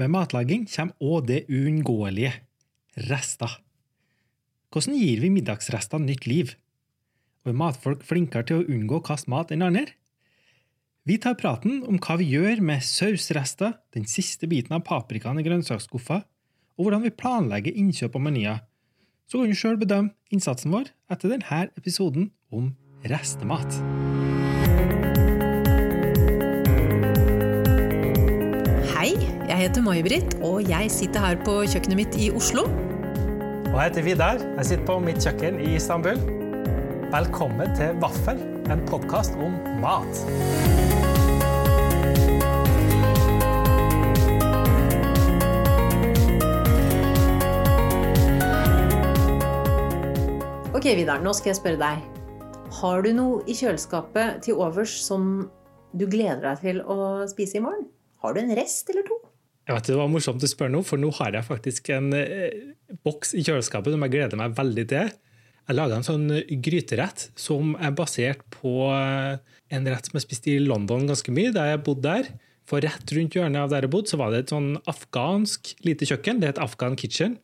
Med matlaging kommer òg det uunngåelige rester. Hvordan gir vi middagsrestene nytt liv? Og er matfolk flinkere til å unngå å kaste mat enn andre? Vi tar praten om hva vi gjør med sausrester, den siste biten av paprikaen i grønnsaksskuffa, og hvordan vi planlegger innkjøp og menyer. Så kan du sjøl bedømme innsatsen vår etter denne episoden om restemat. Jeg heter May-Britt, og jeg sitter her på kjøkkenet mitt i Oslo. Og jeg heter Vidar. Jeg sitter på mitt kjøkken i Istanbul. Velkommen til Vaffel, en podkast om mat. Ok, Vidar, nå skal jeg spørre deg. Har du noe i kjøleskapet til overs som du gleder deg til å spise i morgen? Har du en rest eller to? Jeg vet, Det var morsomt å spørre nå, for nå har jeg faktisk en eh, boks i kjøleskapet som jeg gleder meg veldig til. Jeg laga en sånn gryterett som er basert på eh, en rett som jeg spiste i London ganske mye, da jeg bodde der. For rett rundt hjørnet av der jeg bodde, så var det et sånn afghansk lite kjøkken. Det het Afghan Kitchen.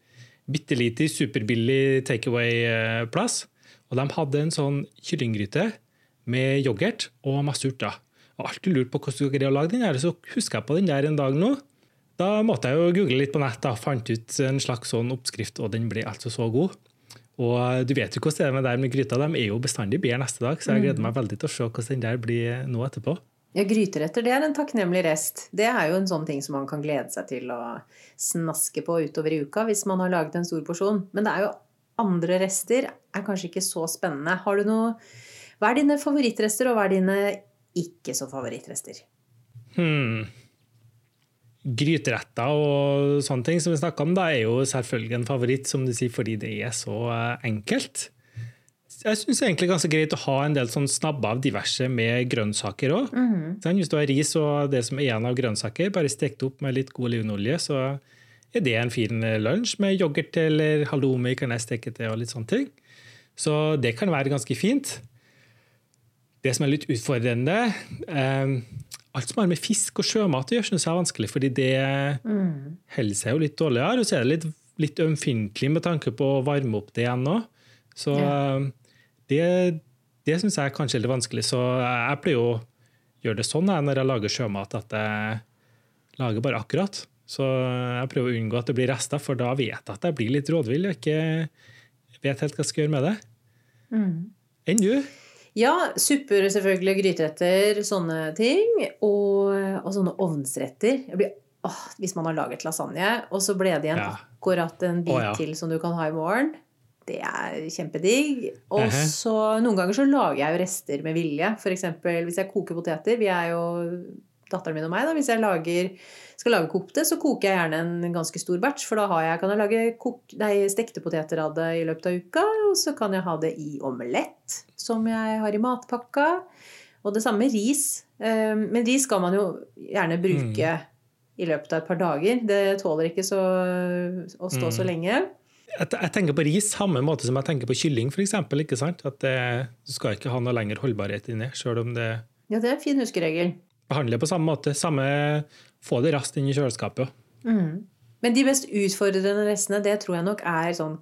Bitte lite, superbillig takeaway-plass. Og de hadde en sånn kyllinggryte med yoghurt og masse urter. Har alltid lurt på hvordan du greier å lage den der, så husker jeg på den der en dag nå. Da måtte jeg jo google litt på nett, da, fant ut en slags sånn oppskrift, og den ble altså så god. Og du vet jo hvordan det er med der med gryta, de er jo bestandig bedre neste dag, så jeg gleder meg veldig til å se hvordan den der blir nå etterpå. Ja, Gryteretter det er en takknemlig rest. Det er jo en sånn ting som man kan glede seg til å snaske på utover i uka hvis man har laget en stor porsjon. Men det er jo andre rester er kanskje ikke så spennende. Har du noe Hva er dine favorittrester, og hva er dine ikke så favorittrester? Hmm. Gryteretter og sånne ting som vi snakka om, da er jo selvfølgelig en favoritt, som du sier, fordi det er så eh, enkelt. Jeg syns det egentlig ganske greit å ha en del sånn snabber av diverse med grønnsaker òg. Mm. Hvis du har ris og det som er igjen av grønnsaker, bare stekt opp med litt god olivenolje, så er det en fin lunsj med yoghurt eller halloumi kan jeg steke til og litt sånne ting. Så det kan være ganske fint. Det som er litt utfordrende eh, Alt som har med fisk og sjømat å gjøre, synes jeg er vanskelig, fordi det Mm. holder seg jo litt dårligere. Og så er det litt, litt ømfintlig med tanke på å varme opp det igjen nå. Så Ja. det, det syns jeg kanskje er litt vanskelig. Så jeg pleier å gjøre det sånn jeg, når jeg lager sjømat, at jeg lager bare akkurat. Så jeg prøver å unngå at det blir rester, for da vet jeg at jeg blir litt rådvill og ikke vet helt hva jeg skal gjøre med det. Mm. Enn du? Ja, supper selvfølgelig, gryteretter, sånne ting. Og, og sånne ovnsretter. Blir, åh, hvis man har laget lasagne, og så ble det igjen Ja. akkurat en bit oh, ja. til som du kan ha i morgen. Det er kjempedigg. Og så noen ganger så lager jeg jo rester med vilje. F.eks. hvis jeg koker poteter. Vi er jo datteren min og meg, da. Hvis jeg lager, skal lage kokte, så koker jeg gjerne en ganske stor batch. For da har jeg, kan jeg lage kok, nei, stekte poteter av det i løpet av uka. Og så kan jeg ha det i omelett, som jeg har i matpakka. Og det samme med ris. Eh, Men ris skal man jo gjerne bruke i løpet av et par dager. Det tåler ikke så, å stå så Mm. lenge. Jeg, jeg tenker på ris samme måte som jeg tenker på kylling, f.eks. At det, du skal ikke ha noe lenger holdbarhet inni, sjøl om det Ja, det er en fin huskeregel. Behandler på samme måte. Samme, få det raskt inn i kjøleskapet. Mm. Men de mest utfordrende restene, det tror jeg nok er sånn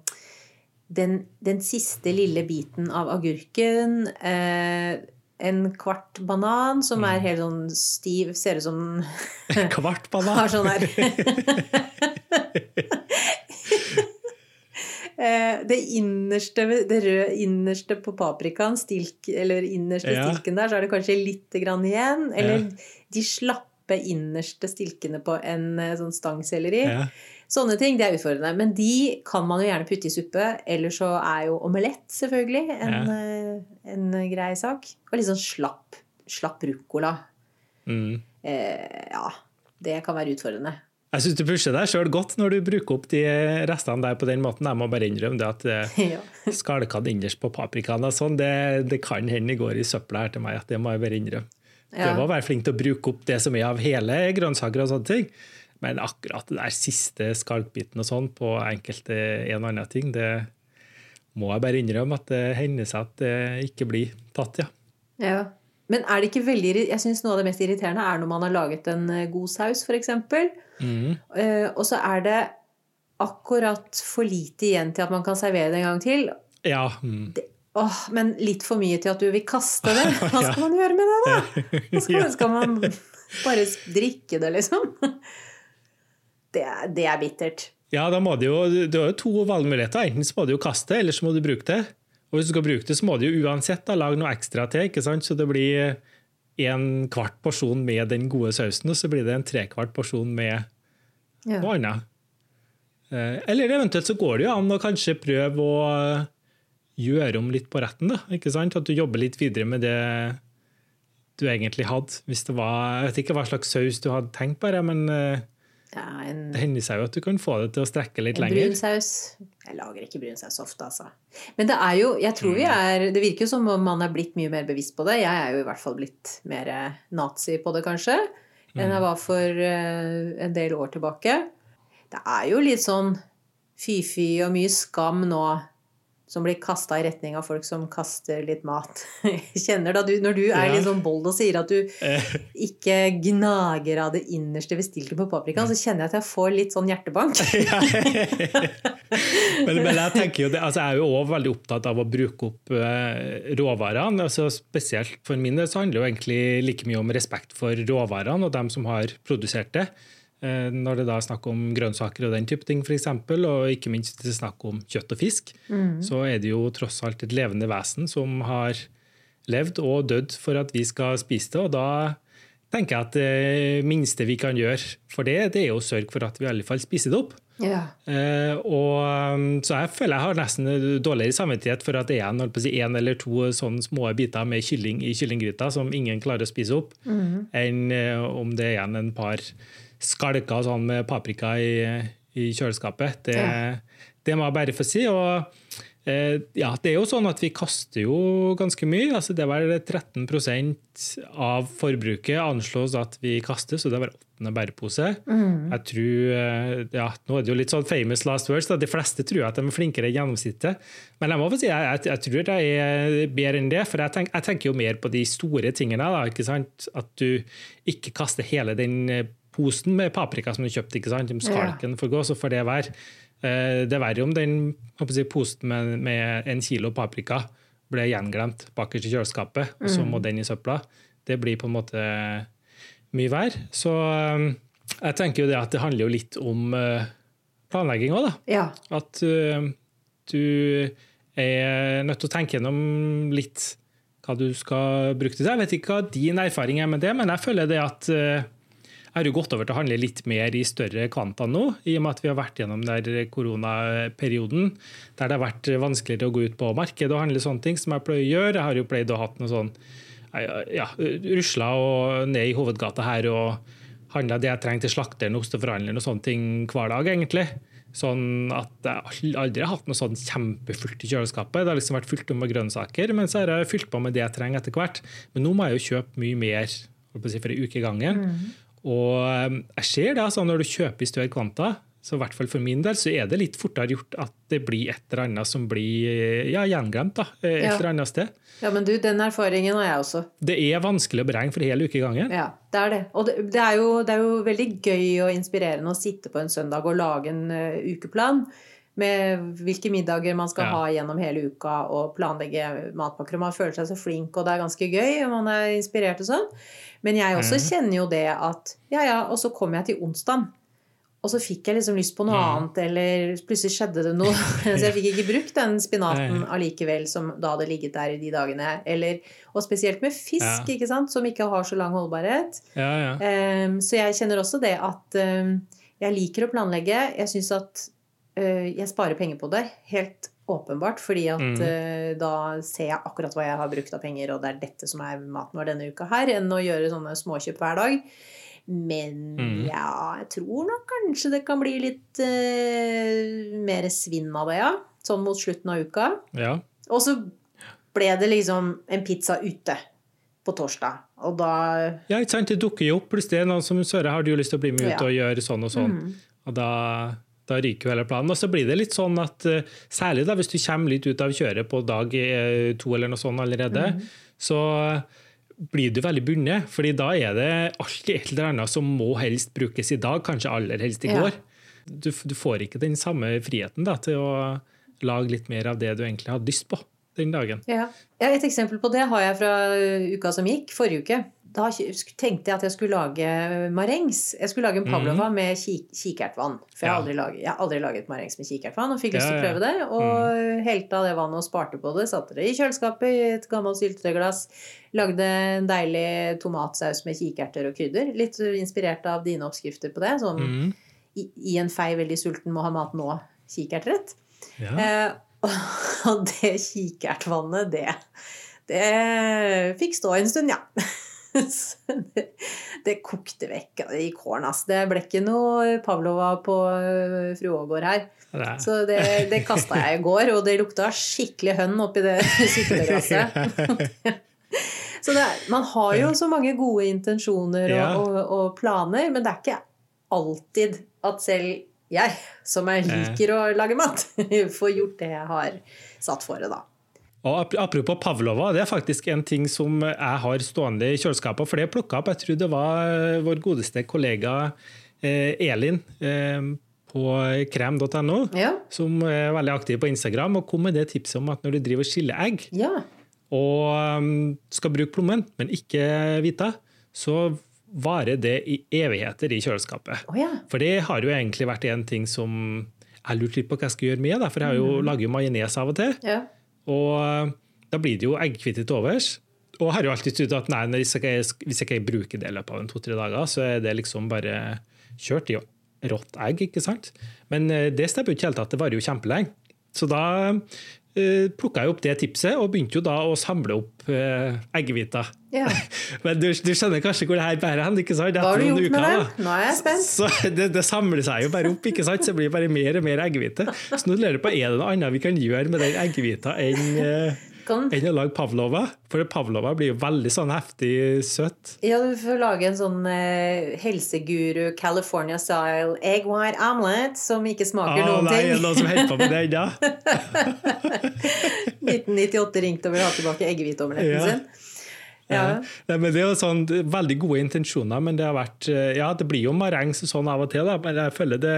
den, den siste lille biten av agurken. Eh, en kvart banan som er helt sånn stiv, ser ut som Kvart banan. har sånn her Det innerste, det røde innerste på paprikaen, stilk, eller innerste Ja. stilken der, så er det kanskje litt grann igjen. Eller Ja. de slappe innerste stilkene på en eh, sånn stangselleri. Ja. Sånne ting, det er utfordrende. Men de kan man jo gjerne putte i suppe. Eller så er jo omelett selvfølgelig en, eh, en grei sak. Og litt sånn slapp, slapp ruccola. Mm. Eh, ja, det kan være utfordrende. Jeg syns du pusher deg sjøl godt når du bruker opp de restene der på den måten. Jeg må bare innrømme det at eh, ja. skalkene innerst på paprikaen og sånn, det, det kan hende det går i søpla her til meg. at Det må jeg bare innrømme. Prøve å være flink til å bruke opp det som er av hele grønnsaker og sånne ting. Men akkurat det der siste skalkbiten og sånn på enkelte en og annen ting, det må jeg bare innrømme at det hender seg at det ikke blir tatt, ja. ja. Men er det ikke veldig Jeg syns noe av det mest irriterende er når man har laget en eh, god saus, f.eks. Mm. Uh, og så er det akkurat for lite igjen til at man kan servere det en gang til. Ja. Mm. Åh, men litt for mye til at du vil kaste det. Hva skal man gjøre med det, da? Hva skal, skal man bare drikke det, liksom? Det det er bittert. Ja, da må du jo, du har jo to valgmuligheter. Enten så må du jo kaste det, eller så må du bruke det. Og hvis du skal bruke det, så må du jo uansett da, lage noe ekstra til, ikke sant? så det blir en kvart porsjon med den gode sausen, og så blir det en trekvart porsjon med Ja. noe annet. Eh, Eller eventuelt så går det jo an å kanskje prøve å gjøre om litt på retten. da, ikke sant? At du jobber litt videre med det du egentlig hadde. Hvis det var, Jeg vet ikke hva slags saus du hadde tenkt på, men eh, Ja, en, det hender seg jo at du kan få det til å strekke litt en lenger. brun saus. Jeg lager ikke brun saus ofte, altså. Men det er jo Jeg tror Mm. vi er Det virker jo som om man er blitt mye mer bevisst på det. Jeg er jo i hvert fall blitt mer nazi på det, kanskje, enn Mm. jeg var for eh, en del år tilbake. Det er jo litt sånn fy-fy og mye skam nå som blir kasta i retning av folk som kaster litt mat. Kjenner da du, Når du er litt sånn bold og sier at du Eh, ikke gnager av det innerste ved stilken på paprikaen, så kjenner jeg at jeg får litt sånn hjertebank. men, men jeg tenker jo det, altså jeg er jo også veldig opptatt av å bruke opp eh, råvarene. Altså spesielt for min del så handler det jo egentlig like mye om respekt for råvarene og dem som har produsert det. Eh, Når det da er snakk om grønnsaker og den type ting, f.eks., og ikke minst det er snakk om kjøtt og fisk, så er det jo tross alt et levende vesen som har levd og dødd for at vi skal spise det. og da tenker jeg at det minste vi kan gjøre for det, det er jo å sørge for at vi i alle fall spiser det opp. Ja. Eh, og, um, så jeg føler jeg har nesten dårligere samvittighet for at det er en, eller to sånne små biter med kylling i kyllinggryta som ingen klarer å spise opp, enn eh, om det er igjen en par skalker sånn med paprika i, i kjøleskapet. Det, Ja. det må jeg bare få si. og eh, ja, det er jo sånn at Vi kaster jo ganske mye. altså Det er vel 13% av forbruket anslås at vi kaster, så det er hver åttende bærepose. Jeg tror, eh, ja, Nå er det jo litt sånn famous last words. Da. De fleste tror at de er flinkere enn gjennomsnittet. Men jeg må få si, jeg, jeg, jeg tror det er bedre enn det. For jeg, tenk, jeg tenker jo mer på de store tingene. Da, ikke sant? At du ikke kaster hele den eh, posen med paprika som du kjøpte. ikke sant? Skalken får gå, så får det være. Eh, Det er verre om den si, posten med, med en kilo paprika ble gjenglemt bakerst i kjøleskapet, og så må den i søpla. Det blir på en måte mye verre. Så eh, jeg tenker jo det at det handler jo litt om eh, planlegging òg, da. ja. At du er nødt til å tenke gjennom litt hva du skal bruke det til. Jeg vet ikke hva din erfaring er med det, men jeg føler det at jeg har jo gått over til å handle litt mer i større kvanta nå, i og med at vi har vært gjennom den koronaperioden der det har vært vanskeligere å gå ut på markedet og handle sånne ting som jeg pleier å gjøre. Jeg har jo pleid å ha noe sånn ja, rusla og ned i hovedgata her og handla det jeg trenger til slakteren, osteforhandleren og sånne ting hver dag, egentlig. Sånn at jeg aldri har hatt noe sånn kjempefullt i kjøleskapet. Det har liksom vært fullt om med grønnsaker, men så har jeg fylt på med det jeg trenger etter hvert. Men nå må jeg jo kjøpe mye mer for en uke i gangen. Og eh, jeg ser det altså, når du kjøper i større kvanta, så i hvert fall for min del, så er det litt fortere gjort at det blir et eller annet som blir eh, ja, gjenglemt da, et Ja. eller annet sted. ja, men du, den erfaringen har jeg også. Det er vanskelig å beregne for hele hel uke i gangen. Ja, det er det. Og det, det, er jo, det er jo veldig gøy og inspirerende å sitte på en søndag og lage en uh, ukeplan med hvilke middager man skal Ja. ha gjennom hele uka, og planlegge matpakker. Og man føler seg så flink, og det er ganske gøy, og man er inspirert og sånn. Men jeg også mm. kjenner jo det at Ja, ja, og så kom jeg til onsdag. Og så fikk jeg liksom lyst på noe mm. annet, eller plutselig skjedde det noe. Så jeg fikk ikke brukt den spinaten allikevel som da hadde ligget der i de dagene. Eller, og spesielt med fisk, Ja. ikke sant, som ikke har så lang holdbarhet. Ja, ja. Um, så jeg kjenner også det at um, jeg liker å planlegge. Jeg syns at jeg sparer penger på det. Helt åpenbart. Fordi at Mm. uh, da ser jeg akkurat hva jeg har brukt av penger, og det er dette som er maten vår denne uka her, enn å gjøre sånne småkjøp hver dag. Men Mm. ja, jeg tror nok kanskje det kan bli litt uh, mer svinn av det, ja. Sånn mot slutten av uka. ja. Og så ble det liksom en pizza ute på torsdag. Og da Ja, ikke sant? Det dukker jo opp plutselig noen som Søre, har du lyst til å bli med ut Ja. Mm. og gjøre sånn og sånn? Og da, da ryker jo hele planen. Og så blir det litt sånn at eh, særlig da hvis du kommer litt ut av kjøret på dag eh, to eller noe sånt allerede, Mm. så blir du veldig bundet, fordi da er det alltid et eller annet som må helst brukes i dag, kanskje aller helst i Ja. går. Du, du får ikke den samme friheten da, til å lage litt mer av det du egentlig hadde lyst på den dagen. Ja. ja, Et eksempel på det har jeg fra uka som gikk, forrige uke. Da tenkte jeg at jeg skulle lage marengs. Jeg skulle lage en pavlova med kik kikertvann. For jeg har, Ja. laget, jeg har aldri laget marengs med kikertvann og fikk lyst til Ja, å prøve det. Og helte av det vannet og sparte på det. Satte det i kjøleskapet i et gammelt syltetøyglass. Lagde en deilig tomatsaus med kikerter og krydder. Litt inspirert av dine oppskrifter på det. Sånn Mm. i, i en fei veldig sulten må ha mat nå-kikertrett. Ja. Eh, og det kikertvannet, det, det fikk stå en stund, ja. Så det, det kokte vekk i kålen. Altså. Det ble ikke noe Pavlova på øh, fru Aagaard her. Er- Så det, det kasta jeg i går, og det lukta skikkelig hønn oppi det syltetøyglasset. Så det, man har jo så mange gode intensjoner og, Ja. og, og planer, men det er ikke alltid at selv jeg, som jeg liker å lage mat, får gjort det jeg har satt for det, da. Og ap- Apropos Pavlova, det er faktisk en ting som jeg har stående i kjøleskapet. For det plukka opp, jeg tror det var eh, vår godeste kollega eh, Elin eh, på krem.no, Ja. som er veldig aktiv på Instagram, og kom med det tipset om at når du driver og skiller egg, ja. og um, skal bruke plommen, men ikke hvita, så varer det i evigheter i kjøleskapet. Oh, ja. For det har jo egentlig vært en ting som jeg lurte litt på hva jeg skal gjøre med, da, for jeg har jo, lager jo majones av og til. ja. Og uh, da blir det jo eggkvitte til overs. Og har jo alltid trodd at nei, hvis jeg, hvis jeg ikke bruker det i løpet av to-tre dager, så er det liksom bare kjørt i rått egg, ikke sant? Men uh, det stemmer jo ikke helt at det varer jo kjempelenge. Så da plukka jeg opp det tipset, og begynte jo da å samle opp eh, eggehviter. ja. Men du, du skjønner kanskje hvor det her bærer hen? ikke sant? Hva har du gjort med uker, det? da. Nå er jeg spent. Så det, det samler seg jo bare opp, ikke sant? så det blir bare mer og mer eggehvite. Så nå lurer jeg på, er det noe annet vi kan gjøre med den eggehvita enn eh, Kan, enn å lage pavlova? For pavlova blir jo veldig sånn heftig søtt. ja, du får lage en sånn eh, helseguru California style egg white omelette som ikke smaker Å noen nei, ting. ting. noen som holder på med det ennå? 1998 ringte og ville ha tilbake eggehviteomeletten Ja. sin. Ja. Ja, men det er jo sånn, veldig gode intensjoner, men det har vært eh, Ja, det blir jo marengs sånn av og til, da, men jeg føler det,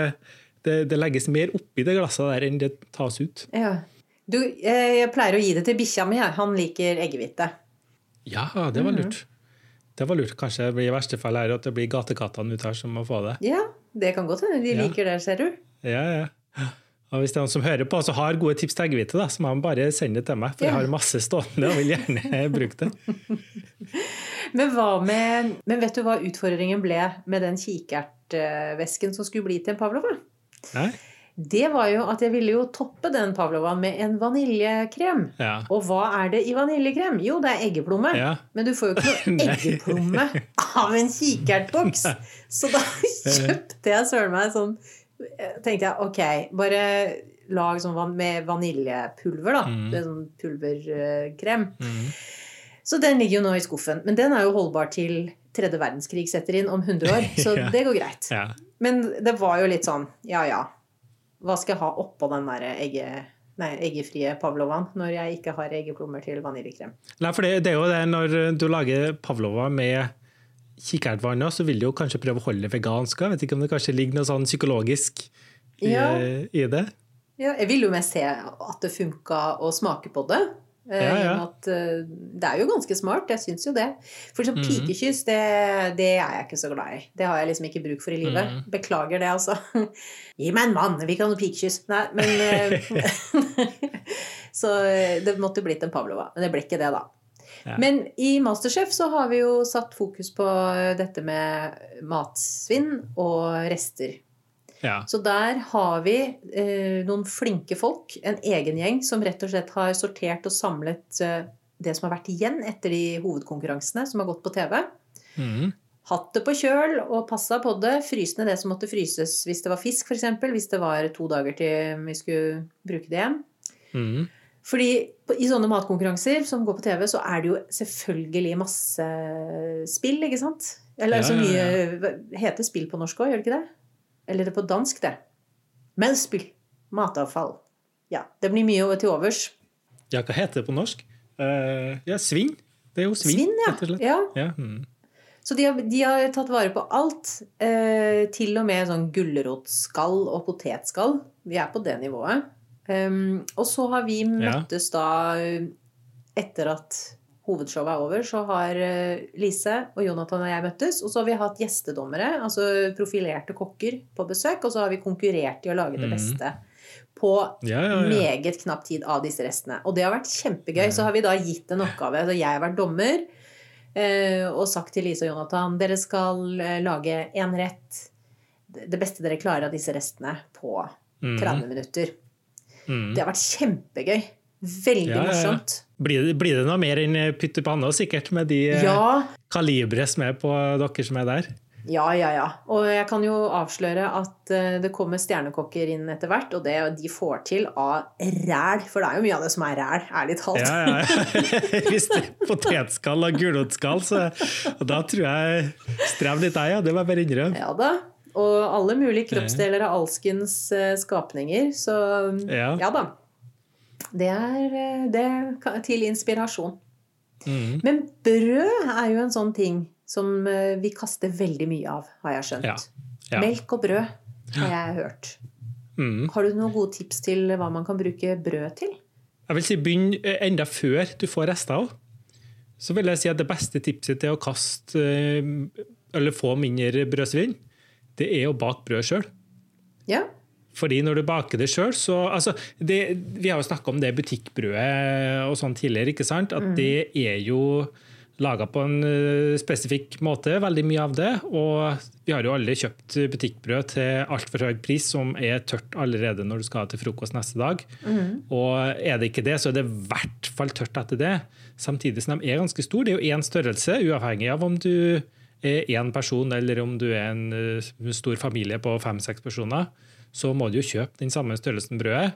det, det legges mer oppi det glasset der enn det tas ut. ja. Du, eh, jeg pleier å gi det til bikkja mi. Han liker eggehvite. Ja, det var lurt. Det var lurt. Kanskje det blir i verste fall her at det blir gatekattene ut her som må få det. Ja, det kan godt hende de Ja. liker det, ser du. Ja, ja. Og hvis det er noen som hører på og har gode tips til eggehvite, da, så må de bare sende det til meg. For jeg har masse stående og vil gjerne bruke det. Men, med, men vet du hva utfordringen ble med den kikertvæsken som skulle bli til en pavlova? Nei? Det var jo at jeg ville jo toppe den pavlovaen med en vaniljekrem. Ja. Og hva er det i vaniljekrem? Jo, det er eggeplomme. Ja. Men du får jo ikke noe eggeplomme av en kikertboks. Så da kjøpte jeg søren meg sånn Tenkte jeg ok, bare lag sånn med vaniljepulver, da. Mm. Det sånn pulverkrem. Mm. Så den ligger jo nå i skuffen. Men den er jo holdbar til tredje verdenskrig setter inn om 100 år. Så det går greit. ja. Men det var jo litt sånn, ja ja. Hva skal jeg ha oppå den der egge, nei, eggefrie pavlovaen når jeg ikke har eggeplommer til vaniljekrem? Nei, for det, det er jo det når du lager pavlova med kikertvann, så vil du jo kanskje prøve å holde det vegansk. Jeg vet ikke om det kanskje ligger noe sånn psykologisk i, Ja. i det. Ja, jeg vil jo mest se at det funka å smake på det. Eh, Ja, ja. At, eh, det er jo ganske smart, jeg syns jo det. For sånn Mhm. pikekyss, det, det er jeg ikke så glad i. Det har jeg liksom ikke bruk for i livet. Mhm. Beklager det, altså. Gi meg en mann, vi kan ha noe pikekyss. Nei, men eh, Så det måtte blitt en pavlova. Men det ble ikke det, da. Ja. Men i Masterchef så har vi jo satt fokus på dette med matsvinn og rester. Ja. Så der har vi eh, noen flinke folk, en egen gjeng, som rett og slett har sortert og samlet eh, det som har vært igjen etter de hovedkonkurransene som har gått på TV. Mm. Hatt det på kjøl og passa på det. Fryst ned det som måtte fryses hvis det var fisk, f.eks. Hvis det var to dager til vi skulle bruke det igjen. Mm. Fordi i sånne matkonkurranser som går på TV, så er det jo selvfølgelig masse spill, ikke sant? Eller Ja, så ja, mye hva- Heter spill på norsk òg, gjør det ikke det? Eller det er på dansk, det. Melspill. Matavfall. Ja. Det blir mye til overs. ja, hva heter det på norsk? Uh, ja, svinn. Det er jo svinn, Svinn, ja. rett og slett. ja. Ja, mm. Så de har, de har tatt vare på alt. Eh, til og med sånn gulrotskall og potetskall. Vi er på det nivået. Um, og så har vi møttes da eh, etter at hovedshowet er over, så har eh, Lise og Jonathan og jeg møttes. Og så har vi hatt gjestedommere, altså profilerte kokker, på besøk. Og så har vi konkurrert i å lage det Mhm. beste på ja, ja, ja. meget knapp tid av disse restene. Og det har vært kjempegøy. Så har vi da gitt en oppgave. Så jeg har vært dommer eh, og sagt til Lise og Jonathan dere skal eh, lage én rett. Det beste dere klarer av disse restene på 30 minutter. Mm. Det har vært kjempegøy. Veldig Ja, morsomt. Blir, det, blir det noe mer enn pytt i panna, sikkert, med de eh, Ja, kalibre som er på dere som er der? ja, ja, ja. Og jeg kan jo avsløre at eh, det kommer stjernekokker inn etter hvert, og det de får til av ræl. For det er jo mye av det som er ræl, ærlig talt. Ja, ja. ja. Hvis det er potetskall og gulrotskall, så da tror jeg strev litt, jeg. Ja. Det må jeg bare innrømme. Ja da. Og alle mulige kroppsdeler av alskens eh, skapninger. Så Ja. ja da. Det er eh, det kan- til inspirasjon. Mm. Men brød er jo en sånn ting som eh, vi kaster veldig mye av, har jeg skjønt. Ja. Ja. Melk og brød har jeg hørt. Mm. Har du noen gode tips til hva man kan bruke brød til? Jeg vil si begynn eh, enda før du får rester òg. Så vil jeg si at det beste tipset til å kaste eller få mindre brødsvinn, det er å bake brød sjøl. Ja. Fordi når du baker det sjøl, så altså, det, Vi har jo snakka om det butikkbrødet og sånn tidligere, ikke sant? At det er jo laga på en eh, spesifikk måte, veldig mye av det. Og vi har jo alle kjøpt butikkbrød til altfor høy pris som er tørt allerede når du skal til frokost neste dag. Og er det ikke det, så er det i hvert fall tørt etter det. Samtidig som de er ganske store. Det er jo én størrelse, uavhengig av om du er én person eller om du er en eh, stor familie på fem-seks personer. Så må du jo kjøpe den samme størrelsen brødet.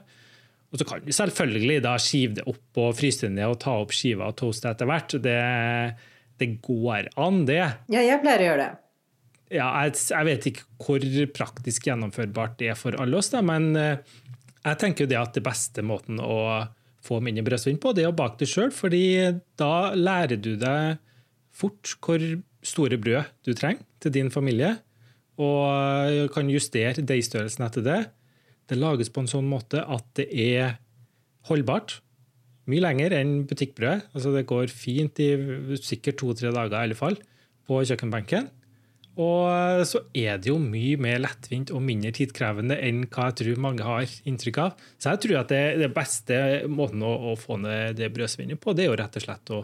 Og så kan du selvfølgelig da skive det opp og fryse det ned og ta opp skiva og toaste etter hvert. Det, det går an, det. ja, jeg pleier å gjøre det. Ja, jeg, jeg vet ikke hvor praktisk gjennomførbart det er for alle oss, da, men eh, jeg tenker jo det at det beste måten å få mindre brødsvinn på, det er å bake det sjøl, fordi da lærer du deg fort hvor store brød du trenger til din familie, og kan justere deigstørrelsen etter det. Det lages på en sånn måte at det er holdbart. Mye lenger enn butikkbrød. Altså det går fint i sikkert to-tre dager i alle fall på kjøkkenbenken. Og så er det jo mye mer lettvint og mindre tidkrevende enn hva jeg tror mange har inntrykk av. Så jeg tror at det, det beste måten å, å få ned det brødsvinnet på, det er jo rett og slett å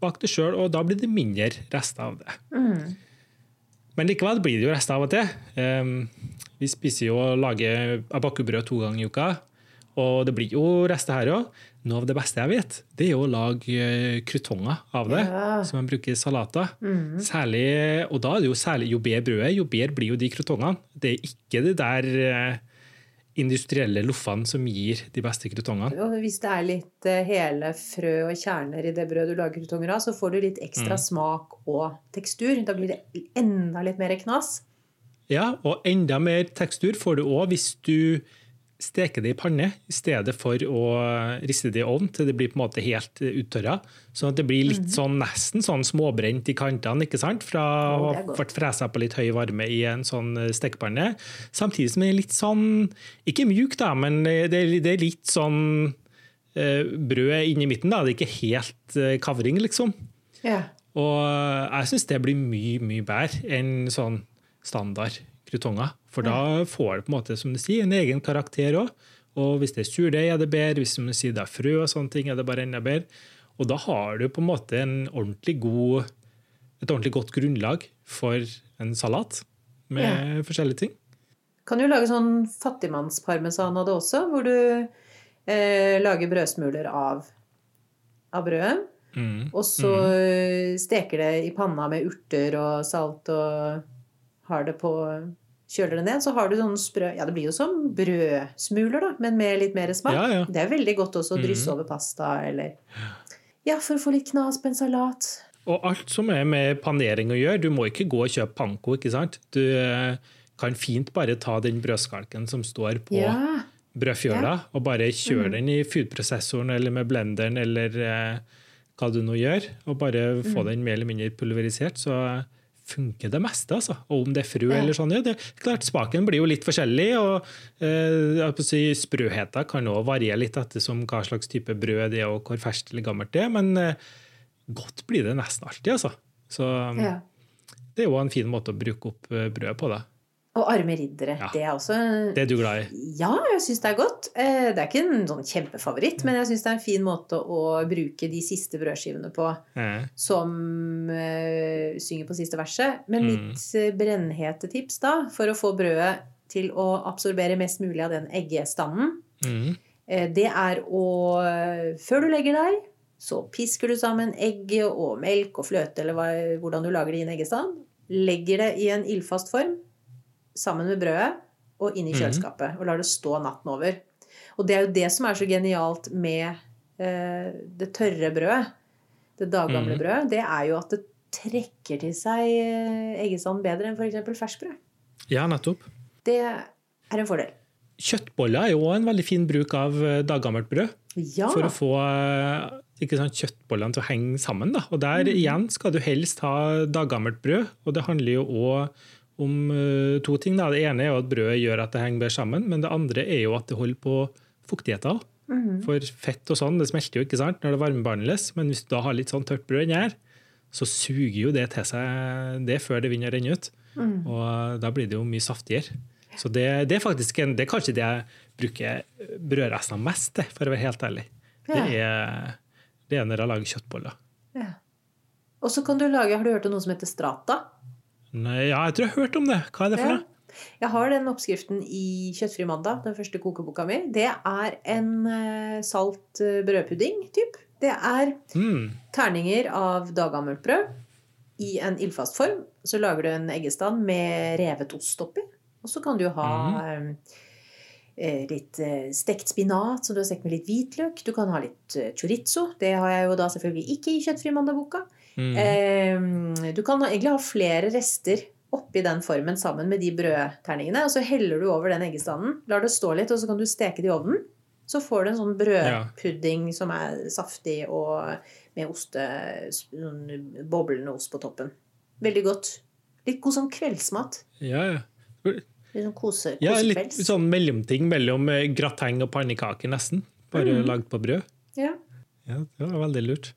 bake det sjøl, og da blir det mindre rester av det. Men likevel blir det jo rester av og til. Ehm, vi spiser jo og lager abakkubrød to ganger i uka, og det blir jo rester her òg. Noe av det beste jeg vet, det er jo å lage eh, krutonger av det, Ja. som man bruker i salater. Særlig, og da er det jo særlig jo bedre brødet, jo bedre blir jo de krutongene. Det er ikke det der eh, industrielle loffene som gir de beste krutongene. Og hvis det er litt eh, hele frø og kjerner i det brødet du lager krutonger av, så får du litt ekstra smak og tekstur. Da blir det enda litt mer knas. Ja, og enda mer tekstur får du òg hvis du steker det i panne i stedet for å riste det i ovn til det blir på en måte helt eh, uttørra. Sånn at det blir litt sånn nesten sånn småbrent i kantene, ikke sant? Fra å ha vært fresa på litt høy varme i en sånn eh, stekepanne. Samtidig som det er litt sånn Ikke mjuk, da, men det det er litt sånn eh, brød inni midten. da, Det er ikke helt eh, kavring, liksom. Ja. Og jeg syns det blir mye, mye bedre enn sånn standard krutonger. For da får det på en måte, som du sier, en egen karakter òg. Og hvis det er surdeig, er det bedre. Hvis du sier, det er frø og sånne ting, er det bare enda bedre. Og da har du på en måte en ordentlig god, et ordentlig godt grunnlag for en salat med forskjellige ting. Kan du lage sånn fattigmannsparmesan av det også, hvor du eh, lager brødsmuler av, av brødet. Mm. Og så mm. steker det i panna med urter og salt og har det på Kjøler det ned, så har du sånn sprø Ja, det blir jo som brødsmuler, da, men med litt mer smak. Ja, ja. Det er veldig godt også å drysse mm. over pasta eller Ja, for å få litt knas på en salat. Og alt som er med panering å gjøre, du må ikke gå og kjøpe panko, ikke sant? Du eh, kan fint bare ta den brødskalken som står på Ja. brødfjøla, og bare kjøre den i foodprosessoren eller med blenderen eller eh, hva du nå gjør, og bare få Mm. den mer eller mindre pulverisert, så funker det meste. altså. Og om det er frø Ja. eller sånn, ja, det klart Smaken blir jo litt forskjellig, og eh, si, sprøheten kan òg variere litt ettersom hva slags type brød det er, og hvor ferskt eller gammelt det er, men eh, godt blir det nesten alltid, altså. Så Ja. det er jo en fin måte å bruke opp eh, brødet på. da. Og arme riddere. Ja. Det er også Det er du glad i? Ja, jeg syns det er godt. Eh, Det er ikke en sånn kjempefavoritt, men jeg syns det er en fin måte å bruke de siste brødskivene på mm. som uh, synger på siste verset. Men Mm. mitt mm. brennhete tips da, for å få brødet til å absorbere mest mulig av den eggestanden, mm, det er å Før du legger deg, så pisker du sammen egg og melk og fløte, eller hva, hvordan du lager din eggestand. Legger det i en ildfast form sammen med brødet og inn i Mhm. kjøleskapet. Og lar det stå natten over. Og det er jo det som er så genialt med eh, det tørre brødet, det daggamle mm. brødet, det er jo at det trekker til seg eh, eggestand bedre enn f.eks. ferskbrød. ja, nettopp. Det er en fordel. Kjøttboller er jo òg en veldig fin bruk av eh, daggammelt brød. Ja. For å få eh, ikke sant, kjøttbollene til å henge sammen. Da. Og der igjen skal du helst ha daggammelt brød. Og det handler jo òg om eh, to ting. Da. Det ene er jo at brødet gjør at det henger bedre sammen, men det andre er jo at det holder på fuktigheten Mm -hmm. For fett og sånn, det smelter jo ikke sant, når det varmebehandles, men hvis du da har litt sånn tørt brød inni her, så suger jo det til seg det før det begynner å renne ut. Mm. Og da blir det jo mye saftigere. Så det, det er faktisk en, det er kanskje det jeg bruker brødrestene mest til, for å være helt ærlig. Det er, det er når jeg lager kjøttboller. Ja. Og så kan du lage Har du hørt om noe som heter strata? Nei, ja, jeg tror jeg har hørt om det. Hva er det for Ja. Jeg har den oppskriften i Kjøttfri mandag, den første kokeboka mi. Det er en eh, salt eh, brødpudding, typ. Det er Mm. terninger av daggammelt brød i en ildfast form. Så lager du en eggestand med revet ost oppi. Og så kan du ha eh, litt stekt spinat som du har stekt med litt hvitløk. Du kan ha litt chorizo. Det har jeg jo da selvfølgelig ikke i Kjøttfri mandag-boka. Mm. Eh, du kan egentlig ha flere rester oppi den formen sammen med de brødterningene. Og så heller du over den eggestanden, lar det stå litt, og så kan du steke det i ovnen. Så får du en sånn brødpudding som er saftig og med oste, sånn boblende ost på toppen. Veldig godt. Litt god sånn kveldsmat. Ja, ja. Litt sånn kose, ja, litt sånn mellomting mellom eh, grateng og pannekaker, nesten. Bare Mm. lagd på brød. Ja. Ja, det var veldig lurt.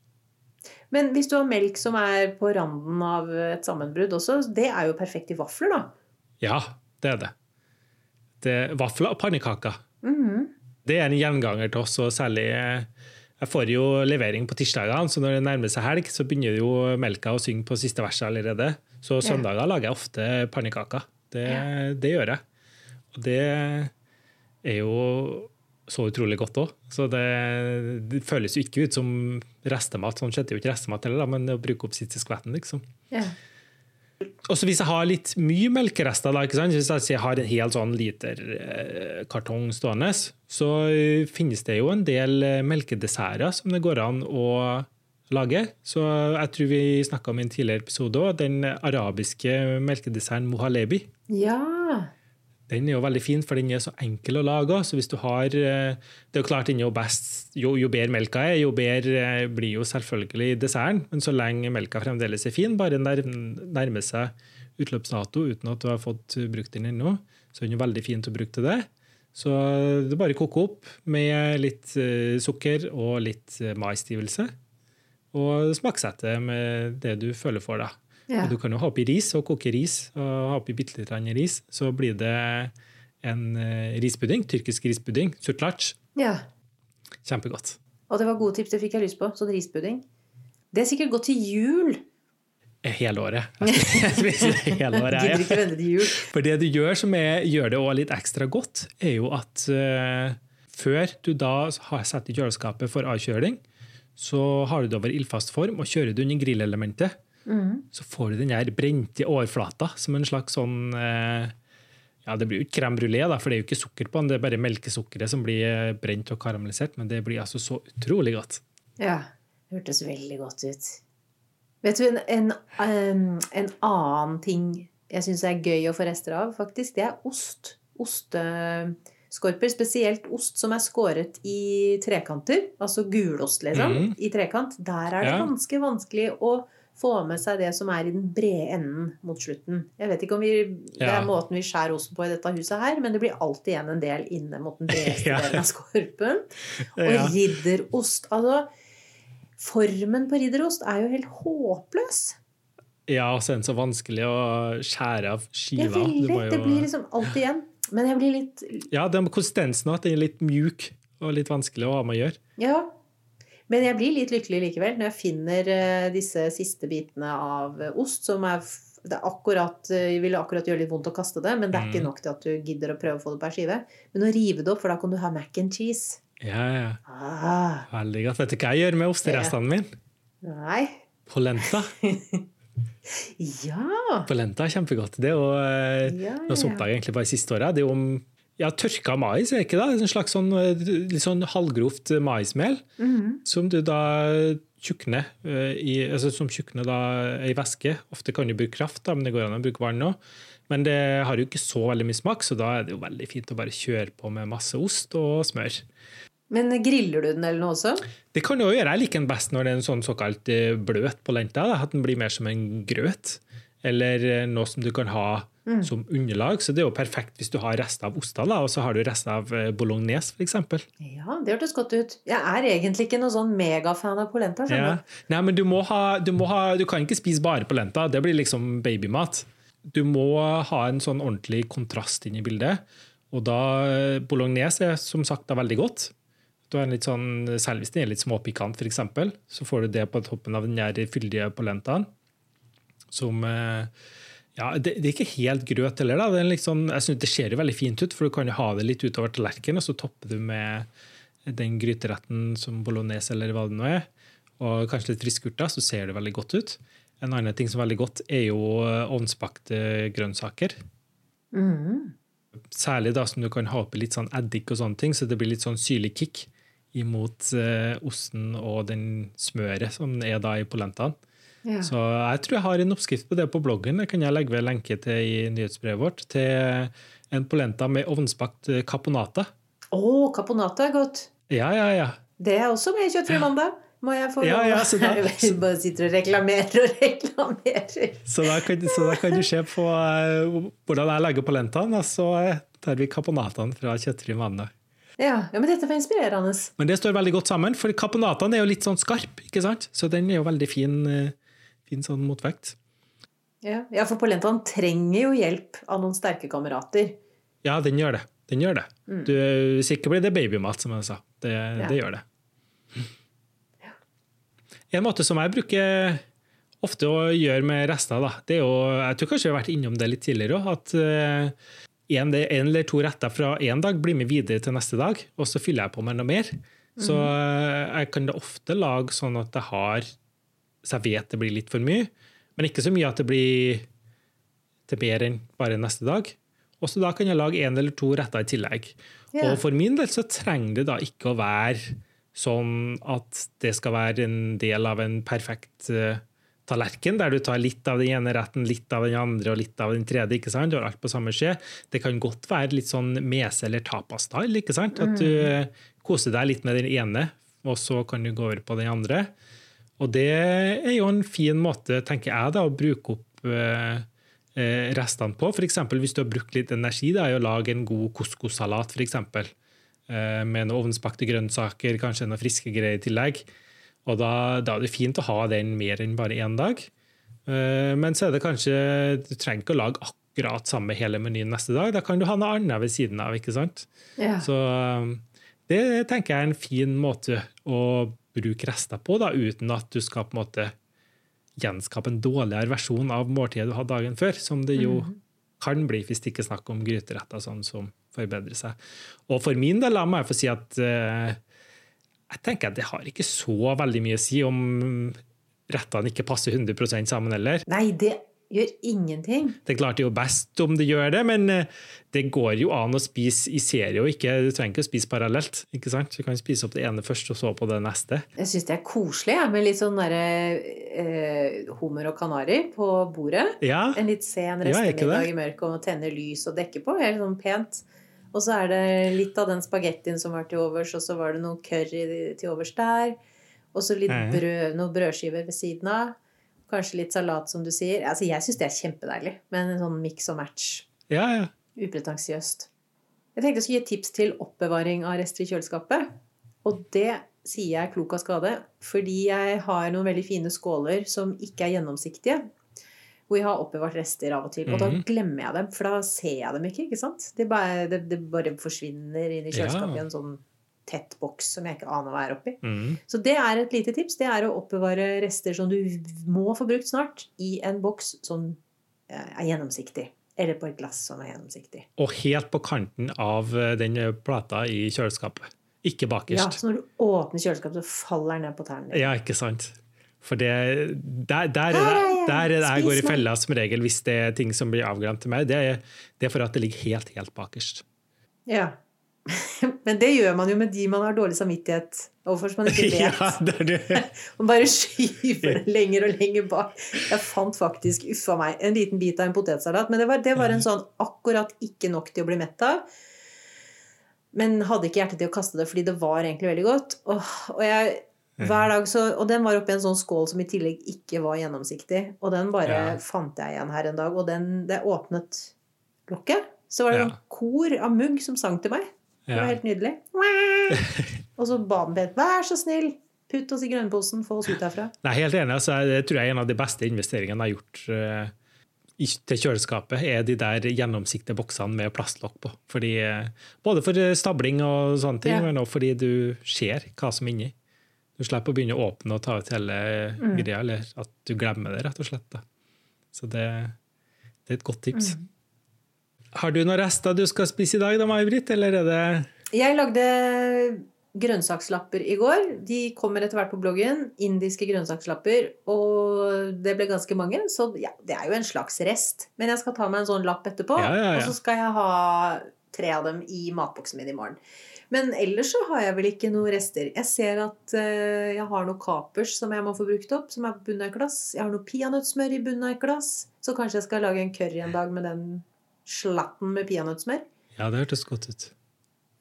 Men hvis du har melk som er på randen av et sammenbrudd også, det er jo perfekt i vafler, da. Ja, det er det. det vafler og pannekaker. Mhm. Det er en gjenganger til oss, og særlig eh, Jeg får jo levering på tirsdagene, så når det nærmer seg helg, så begynner jo melka å synge på siste verset allerede. Så søndager lager jeg ofte pannekaker. Det, det gjør jeg. Og det er jo så utrolig godt òg. Så det, det føles jo ikke ut som restemat. Sånn skjedde jo ikke restemat heller, men å bruke opp siste skvetten, liksom. Ja. Og så hvis jeg har litt mye melkerester, da, ikke sant? hvis jeg har en hel sånn liter eh, kartong stående, så finnes det jo en del eh, melkedesserter som det går an å lage. Så jeg tror vi snakka om i en tidligere episode òg, den arabiske melkedesserten mohalebi. ja. Den er jo veldig fin, for den er så enkel å lage. Så hvis du har, eh, Det er jo klart den jo best Jo, jo bedre melka er, jo bedre eh, blir jo selvfølgelig desserten. Men så lenge melka fremdeles er fin, bare nærmer seg utløpsdato uten at du har fått brukt den ennå, så er den jo veldig fin til å bruke til det. Så det bare å koke opp med litt eh, sukker og litt maisstivelse. Og smaksette med det du føler for, da. Ja. Og du kan jo ha oppi ris og koke ris, og ha oppi bitte litt ris. Så blir det en eh, rispudding, tyrkisk rispudding, surtlac. ja. Kjempegodt. Og det var gode tips, det fikk jeg lyst på. Sånn rispudding. Det er sikkert godt til jul. Hele året. Det hele året. Gidder ikke vente til jul. For det du gjør som er, gjør det også litt ekstra godt, er jo at uh, før du da har satt i kjøleskapet for avkjøling, så har du det over ildfast form, og kjører du under i grillelementet, så får du den der brente overflata som en slags sånn eh, ja, Det blir jo ikke crème brulé, for det er jo ikke sukker på den, det er bare melkesukkeret som blir eh, brent og karamellisert, men det blir altså så utrolig godt. Ja. Det hørtes veldig godt ut. Vet du, en, en, en annen ting jeg syns er gøy å få rester av, faktisk, det er ost. skorper, spesielt ost som er skåret i trekanter, altså gulost, liksom, mm. i trekant, der er det ganske vanskelig å få med seg det som er i den brede enden mot slutten. Jeg vet ikke om vi, Det er måten vi skjærer osten på i dette huset her, men det blir alltid igjen en del inne mot den bredeste Ja. delen av skorpen. Og ridderost Altså, formen på ridderost er jo helt håpløs. ja, og så er den så vanskelig å skjære av Det, skiva. Du veldig, jo... det blir liksom alt igjen. Men jeg blir litt Ja, det med konsistensen at den er litt mjuk og litt vanskelig å ha med å gjøre. Ja. Men jeg blir litt lykkelig likevel når jeg finner eh, disse siste bitene av eh, ost som er det akkurat, eh, vil akkurat gjøre litt vondt å kaste det, men det er ikke Mm. nok til at du gidder å prøve å få det på ei skive. Men å rive det opp, for da kan du ha mac and cheese. Ja, ja. Ah, Veldig godt. Vet du hva jeg gjør med osterestene mine? nei. Polenta. Ja. Polenta er kjempegodt. Det er jo ja, noe som oppdaget egentlig bare siste året. Det er jo om ja, tørka mais, er det ikke det? En slags sånn, eh, litt sånn halvgrovt maismel. Mhm. Som du da tjukner eh, i, altså som tjukner da i væske. Ofte kan du bruke kraft, da, men det går an å bruke vann òg. Men det har jo ikke så veldig mye smak, så da er det jo veldig fint å bare kjøre på med masse ost og smør. Men griller du den eller noe også? Det kan du også gjøre. Jeg liker den best når det er en sånn såkalt eh, bløt på lenta. at den blir mer som en grøt. Eller noe som du kan ha som underlag. Så det er jo perfekt hvis du har rester av oster, og så har du rester av eh, bolognese f.eks. Ja, det hørtes godt ut. Jeg er egentlig ikke noen sånn megafan av polenta. Ja. Nei, men du ha, du ha Du kan ikke spise bare polenta. Det blir liksom babymat. Du må ha en sånn ordentlig kontrast inn i bildet. Og da eh, Bolognese er som sagt da veldig godt. Du har en litt sånn, Selv hvis den er litt småpikant, f.eks., så får du det på toppen av den der fyldige polentaen. Som eh, ja, det, det er ikke helt grøt heller. da. Er sånn, jeg synes det ser jo veldig fint ut, for du kan jo ha det litt utover tallerkenen, og så topper du med den gryteretten som bolognese eller hva det nå er, og kanskje litt friske urter, så ser det veldig godt ut. En annen ting som er veldig godt, er jo eh, ovnsbakte grønnsaker. Mm. Særlig da som du kan ha oppi litt sånn eddik og sånne ting, så det blir litt sånn syrlig kick imot eh, osten og den smøret som er da i polentaen. Ja. Så jeg tror jeg har en oppskrift på det på bloggen. Det kan jeg legge ved lenke til i nyhetsbrevet vårt. Til en polenta med ovnsbakt eh, caponata. Å, caponata er godt. Ja, ja, ja. Det er også med Kjøttfri mandag. Må jeg få Ja, ja, så da- Jeg bare sitter og reklamerer og reklamerer. Så da kan, så da kan du se på eh, hvordan jeg lager polentaen, og så eh, tar vi caponataen fra Kjøttfri mandag. Ja, ja, men dette var inspirerende. Men det står veldig godt sammen, for caponataen er jo litt sånn skarp, ikke sant? Så den er jo veldig fin, fin sånn motvekt. Ja, ja for polentaen trenger jo hjelp av noen sterke kamerater. Ja, den gjør det. Den gjør det. Mm. Du, hvis ikke blir det babymat, som jeg sa. Det, det gjør det. En måte som jeg bruker ofte å gjøre med rester, da, det er jo Jeg tror kanskje jeg har vært innom det litt tidligere òg, at eh, en, en eller to retter fra én dag blir med videre til neste dag, og så fyller jeg på med noe mer. Så eh, jeg kan da ofte lage sånn at jeg har Så jeg vet det blir litt for mye, men ikke så mye at det blir til mer enn bare neste dag. Og så da kan jeg lage én eller to retter i tillegg. Yeah. Og for min del så trenger det da ikke å være sånn at det skal være en del av en perfekt uh, tallerken, der du tar litt av den ene retten, litt av den andre og litt av den tredje. ikke sant? Du har alt på samme skje. Det kan godt være litt sånn mese- eller tapas-style. ikke sant? At du eh, koser deg litt med den ene, og så kan du gå over på den andre. Og det er jo en fin måte, tenker jeg, da, å bruke opp eh, eh, restene på. F.eks. hvis du har brukt litt energi da, i å lage en god couscous-salat, f.eks. Eh, med noen ovnsbakte grønnsaker, kanskje noen friske greier i tillegg. Og da, da er det fint å ha den mer enn bare én dag. Eh, men så er det kanskje Du trenger ikke å lage akkurat samme hele menyen neste dag. Da kan du ha noe annet ved siden av. ikke sant? Ja. Så um, det tenker jeg er en fin måte å bruke rester på, da, uten at du skal på en måte gjenskape en dårligere versjon av måltidet du hadde dagen før, som det jo kan bli hvis det ikke er snakk om gryteretter sånn som forbedrer seg. Og for min del la meg få si at uh, jeg tenker at det har ikke så veldig mye å si om rettene ikke passer 100 sammen heller. Nei, det gjør ingenting. Det er klart det er jo best om det gjør det, men eh, det går jo an å spise i serie og ikke, du trenger ikke å spise parallelt. ikke sant? Du kan spise opp det ene først, og så på det neste. Jeg syns det er koselig ja, med litt sånn derre eh, hummer og kanari på bordet. Ja, En litt sen restemiddag ja, i mørket og tenne lys og dekke på. Helt sånn pent. Og så er det litt av den spagettien som var til overs, og så var det noe curry til overs der. Og så litt brød, noen brødskiver ved siden av. Kanskje litt salat, som du sier. Altså, jeg syns det er kjempedeilig med en sånn mix og match. Ja, ja. Upretensiøst. Jeg tenkte jeg skulle gi tips til oppbevaring av rester i kjøleskapet. Og det sier jeg klok av skade, fordi jeg har noen veldig fine skåler som ikke er gjennomsiktige. Hvor jeg har oppbevart rester av og til. Og da Mhm. glemmer jeg dem, for da ser jeg dem ikke. ikke sant? Det bare, det, det bare forsvinner inn i kjøleskapet Ja. i en sånn tett boks som jeg ikke aner hva er oppi. Mm. Så det er et lite tips. Det er å oppbevare rester som du må få brukt snart, i en boks som eh, er gjennomsiktig. Eller på et glass som er gjennomsiktig. Og helt på kanten av eh, den plata i kjøleskapet. Ikke bakerst. Ja. Så når du åpner kjøleskapet, så faller den ned på tærne. Ja, ikke sant? For det, der, der, er det, jeg! går i fella som regel hvis det er ting som blir avglemt til meg. Det er, det er for at det ligger helt, helt bakerst. Ja. Men det gjør man jo med de man har dårlig samvittighet overfor, som man ikke vet. ja, det er det. Man bare skyver det lenger og lenger bak. Jeg fant faktisk, uffa meg, en liten bit av en potetsalat. Men det var, det var en sånn akkurat ikke nok til å bli mett av. Men hadde ikke hjerte til å kaste det, fordi det var egentlig veldig godt. Og, og, jeg, hver dag så, og den var oppi en sånn skål som i tillegg ikke var gjennomsiktig. Og den bare Ja. fant jeg igjen her en dag. Og den, det åpnet lokket. Så var det Ja. en kor av mugg som sang til meg. Det var helt nydelig. Og så ba han pent. Vær så snill, putt oss i grønnposen, få oss ut herfra. Nei, helt enig. Altså, det tror jeg er en av de beste investeringene jeg har gjort eh, til kjøleskapet, er de der gjennomsiktige boksene med plastlokk på. Fordi, eh, både for eh, stabling og sånne ting, Ja. men også fordi du ser hva som er inni. Du slipper å begynne å åpne og ta ut hele Mm. greia, eller at du glemmer det, rett og slett. Da. Så det, det er et godt tips. Mm. Har du noen rester du skal spise i dag, da, May-Britt, eller er det Jeg lagde grønnsakslapper i går. De kommer etter hvert på bloggen. Indiske grønnsakslapper. Og det ble ganske mange, så ja, det er jo en slags rest. Men jeg skal ta meg en sånn lapp etterpå, Ja, ja, og så skal jeg ha tre av dem i matboksen min i morgen. Men ellers så har jeg vel ikke noen rester. Jeg ser at uh, jeg har noe kapers som jeg må få brukt opp, som er på bunnen av et glass. Jeg har noe peanøttsmør i bunnen av et glass. Så kanskje jeg skal lage en curry en dag med den slatten med peanøttsmør. Ja, det hørtes godt ut.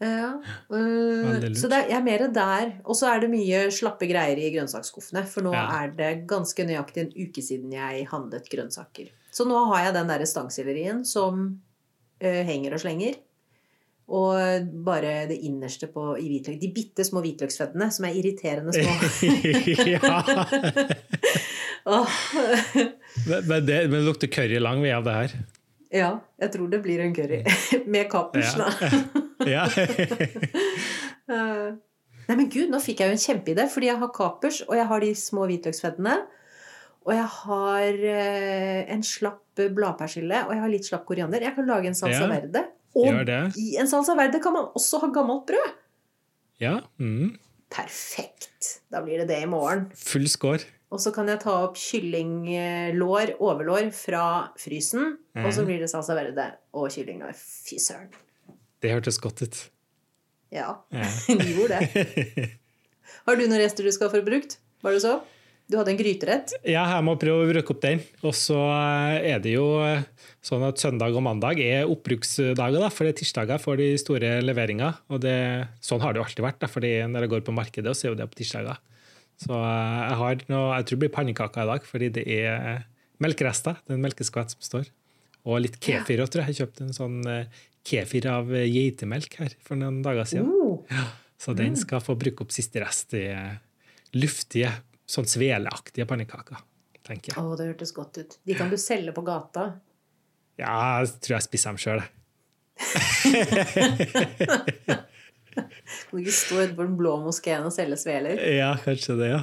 Ja. Uh, så det er, jeg er mer der. Og så er det mye slappe greier i grønnsaksskuffene. For nå Ja. er det ganske nøyaktig en uke siden jeg handlet grønnsaker. Så nå har jeg den derre stangsellerien som uh, henger og slenger. Og bare det innerste på, i hvitløk. De bitte små hvitløksfettene som er irriterende små. ja. Men, men, det, men det lukter curry lang vei av det her. Ja, jeg tror det blir en curry. Med kapers, da. Ja. Eh, Nei, men gud, nå fikk jeg jo en kjempeidé, fordi jeg har kapers, og jeg har de små hvitløksfettene. Og jeg har eh, en slapp bladpersille, og jeg har litt slapp koriander. Jeg kan lage en salsa Ja, verde. Og i en salsa verde kan man også ha gammelt brød. ja. Mm. Perfekt! Da blir det det i morgen. Full score. Og så kan jeg ta opp kyllinglår, overlår, fra frysen. Og så Mhm. blir det salsa verde og kyllinglår. Fy søren. Det hørtes godt ut. Ja, Ja. de gjorde det. Har du noen rester du skal få brukt? Var det så? Du hadde en gryterett? Ja, jeg må prøve å bruke opp den. Og så er det jo sånn at søndag og mandag er oppbruksdager, da, for det er tirsdager for de store leveringer. Og det, sånn har det jo alltid vært, da, fordi når jeg går på markedet, så er jo det på tirsdager. Så jeg har noe, jeg tror det blir pannekaker i dag, fordi det er melkerester. Det er en melkeskvett som står. Og litt kefir òg, tror jeg. Jeg kjøpte en sånn eh, kefir av eh, geitemelk her for noen dager siden. Ja, Så den skal få bruke opp siste rest i eh, luftige, sånn sveleaktige pannekaker, tenker jeg. Å, det hørtes godt ut. De kan du selge på gata. Ja, jeg tror jeg spiser dem sjøl. Kan du ikke stå utenfor den blå moskeen og selge sveler? Ja, kanskje det, ja.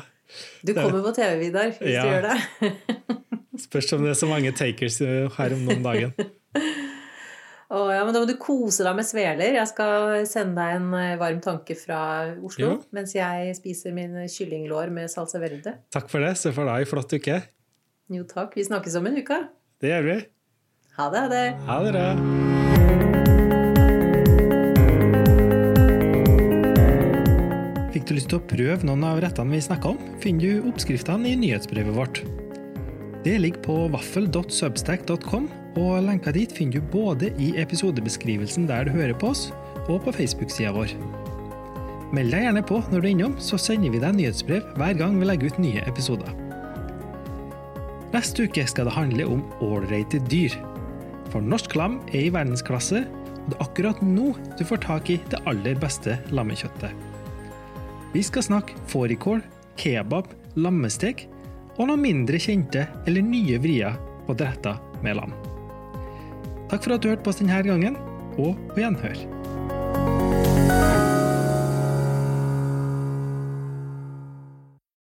Du kommer på TV, Vidar, hvis Ja. du gjør det. Spørs om det er så mange takers eh, her om noen dagen. Å, ja, men da må du kose deg med sveler. Jeg skal sende deg en eh, varm tanke fra Oslo jo. mens jeg spiser mine kyllinglår med salsa verde. Takk for det, så for deg ha ei flott uke. Jo takk. Vi snakkes om en uke. Det gjør vi. Ha det, ha det. Ha det lyst til å prøve noen av rettene vi snakker om, finner du oppskriftene i nyhetsbrevet vårt. Det ligger på vaffel.substack.com, og lenka dit finner du både i episodebeskrivelsen der du hører på oss, og på Facebook-sida vår. Meld deg gjerne på når du er innom, så sender vi deg nyhetsbrev hver gang vi legger ut nye episoder. Neste uke skal det handle om ålreite dyr. For norsk lam er i verdensklasse, og det er akkurat nå du får tak i det aller beste lammekjøttet. Vi skal snakke fårikål, kebab, lammestek og noen mindre kjente eller nye vrier på retter med lam. Takk for at du hørte på oss denne gangen, og på gjenhør.